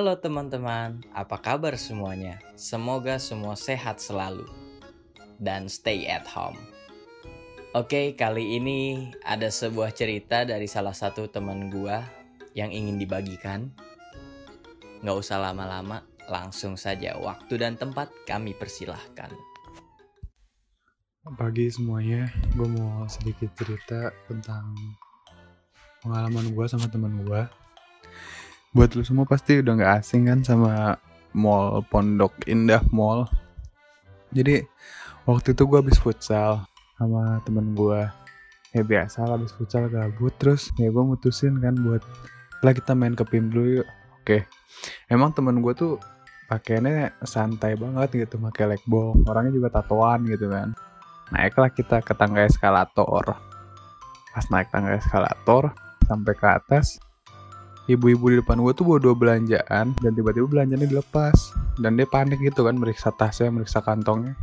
Halo teman-teman, apa kabar semuanya? Semoga semua sehat selalu dan stay at home. Oke, kali ini ada sebuah cerita dari salah satu teman gua yang ingin dibagikan. Nggak usah lama-lama, langsung saja waktu dan tempat kami persilahkan. Pagi semuanya, gue mau sedikit cerita tentang pengalaman gue sama teman gue. Buat lu semua pasti udah gak asing kan sama mall Pondok Indah Mall. Jadi waktu itu gue habis futsal sama temen gue. Ya biasa lah habis futsal gabut terus ya gue mutusin kan buat lah kita main ke PIM dulu yuk. Oke. Emang temen gue tuh pakaiannya santai banget gitu, pakai legbong. Orangnya juga tatoan gitu kan naiklah kita ke tangga eskalator pas naik tangga eskalator sampai ke atas ibu-ibu di depan gue tuh bawa dua belanjaan dan tiba-tiba belanjanya dilepas. Dan dia panik gitu kan meriksa tasnya meriksa kantongnya.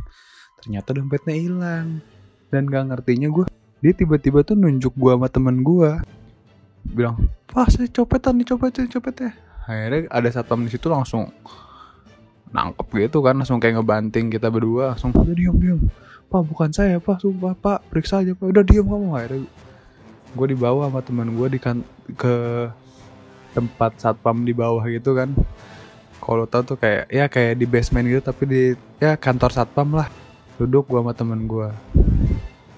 Ternyata dompetnya hilang. Dan gak ngertinya gue dia tiba-tiba tuh nunjuk gue sama temen gue bilang wah saya copetan nih copetnya copetnya. Akhirnya ada satpam di situ langsung nangkep gitu kan langsung kayak ngebanting kita berdua. Langsung udah diam diam. Pak bukan saya pak. Sumpah pak periksa aja pak. Udah diam kamu. Akhirnya gue dibawa sama teman gue di kan ke tempat satpam di bawah gitu kan. Kalau tau tuh kayak ya kayak di basement gitu tapi di ya kantor satpam lah. Duduk gue sama temen gue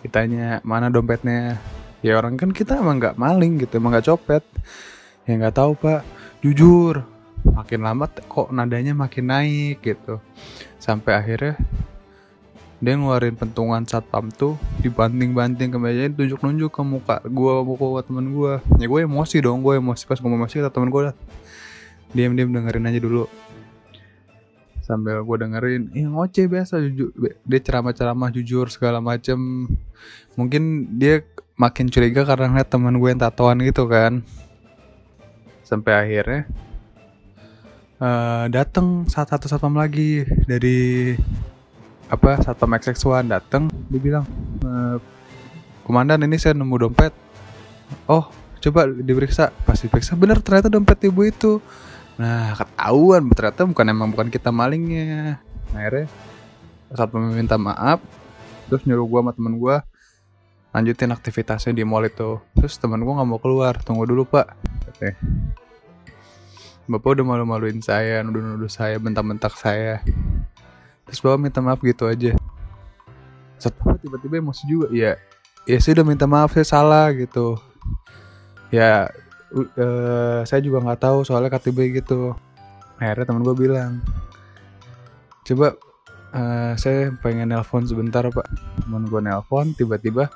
ditanya mana dompetnya? Ya orang kan kita emang nggak maling gitu emang nggak copet. Ya nggak tahu pak. Jujur makin lama kok nadanya makin naik gitu. Sampai akhirnya dia ngeluarin pentungan satpam tuh dibanting-banting ke meja tunjuk-nunjuk ke muka gue muka temen gue ya gue emosi dong gue emosi pas gue emosi kata temen gue lah diam-diam dengerin aja dulu. Sambil gue dengerin ya ngoceh biasa jujur. Dia ceramah-ceramah jujur segala macem. Mungkin dia makin curiga karena ngeliat teman gue yang tatoan gitu kan. Sampai akhirnya uh, datang saat satu satpam lagi dari apa satpam XX1 datang dia bilang e, komandan ini saya nemu dompet. Oh coba diperiksa. Pasti diperiksa benar ternyata dompet ibu itu. Nah ketahuan ternyata bukan emang bukan kita malingnya. Nah, akhirnya satpam meminta maaf terus nyuruh gua sama temen gua lanjutin aktivitasnya di mall itu. Terus temen gua nggak mau keluar tunggu dulu pak. Oke. Bapak udah malu-maluin saya nuduh-nuduh saya bentak-bentak saya terus bapak minta maaf gitu aja. Satpam tiba-tiba emosi juga? Ya ya saya udah minta maaf saya salah gitu. Ya uh, saya juga nggak tahu soalnya KTB gitu. Akhirnya teman gue bilang coba uh, saya pengen nelpon sebentar pak. Teman gue nelpon tiba-tiba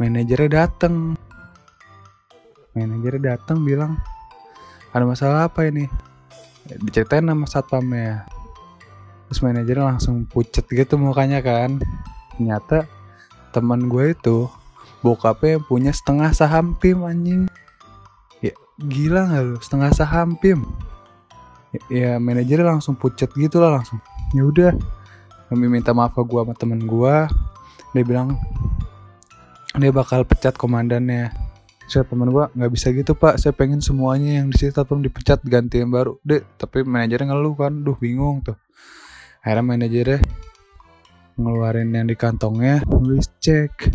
manajernya dateng. Manajernya dateng bilang ada masalah apa ini? Diceritain sama satpamnya terus manajernya langsung pucet gitu mukanya kan. Ternyata teman gue itu bokapnya punya setengah saham PIM anjing. Ya gila nggak lu? Setengah saham PIM ya, ya manajernya langsung pucet gitu lah langsung. Ya udah kami minta maaf ke gue sama temen gue dia bilang dia bakal pecat komandannya. Saya teman gue nggak bisa gitu pak. Saya pengen semuanya yang di situ dipecat ganti yang baru. Deh tapi manajernya ngeluh kan. Duh bingung tuh akhirnya manajernya ngeluarin yang di kantongnya nulis cek.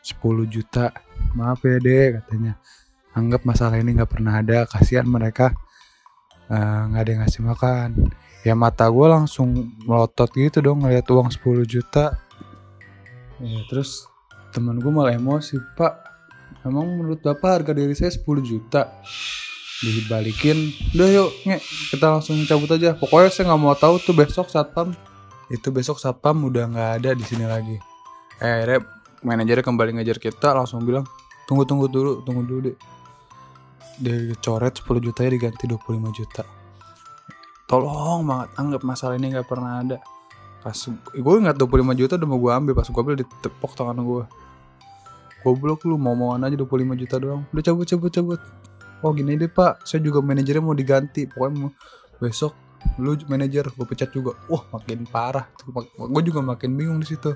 10 juta. Maaf ya deh katanya. Anggap masalah ini nggak pernah ada kasihan mereka. Eh, nggak uh, ada yang ngasih makan. Ya mata gue langsung melotot gitu dong ngeliat uang 10 juta. Ya, terus temen gue malah emosi pak emang menurut bapak harga diri saya 10 juta dibalikin. Udah yuk nge, kita langsung cabut aja. Pokoknya saya nggak mau tahu tuh besok satpam. Itu besok satpam udah nggak ada di sini lagi. Eh akhirnya manajernya kembali ngajar kita langsung bilang tunggu tunggu dulu tunggu dulu deh dia coret 10 juta ya diganti 25 juta. Tolong banget anggap masalah ini nggak pernah ada. Pas gue ingat 25 juta udah mau gue ambil pas gue ambil ditepok tangan gue goblok lu mau mauan aja 25 juta doang. Udah cabut cabut cabut oh gini deh pak. Saya juga manajernya mau diganti. Pokoknya mau besok lu manajer gue pecat juga. Wah makin parah gue juga makin bingung di situ.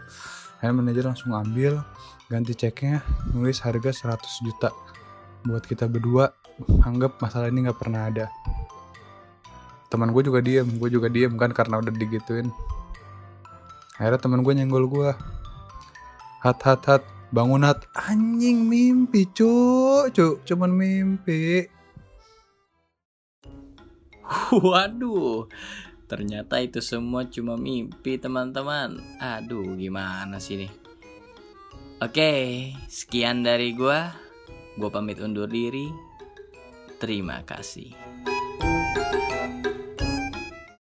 Akhirnya manajer langsung ambil ganti ceknya nulis harga 100 juta buat kita berdua. Anggap masalah ini nggak pernah ada. Teman gue juga diem gue juga diem kan karena udah digituin. Akhirnya teman gue nyenggol gue hat hat hat bangun hat anjing mimpi cuk cuk cuman mimpi Waduh, ternyata itu semua cuma mimpi teman-teman. Aduh, gimana sih nih? Oke, sekian dari gua. Gua pamit undur diri. Terima kasih.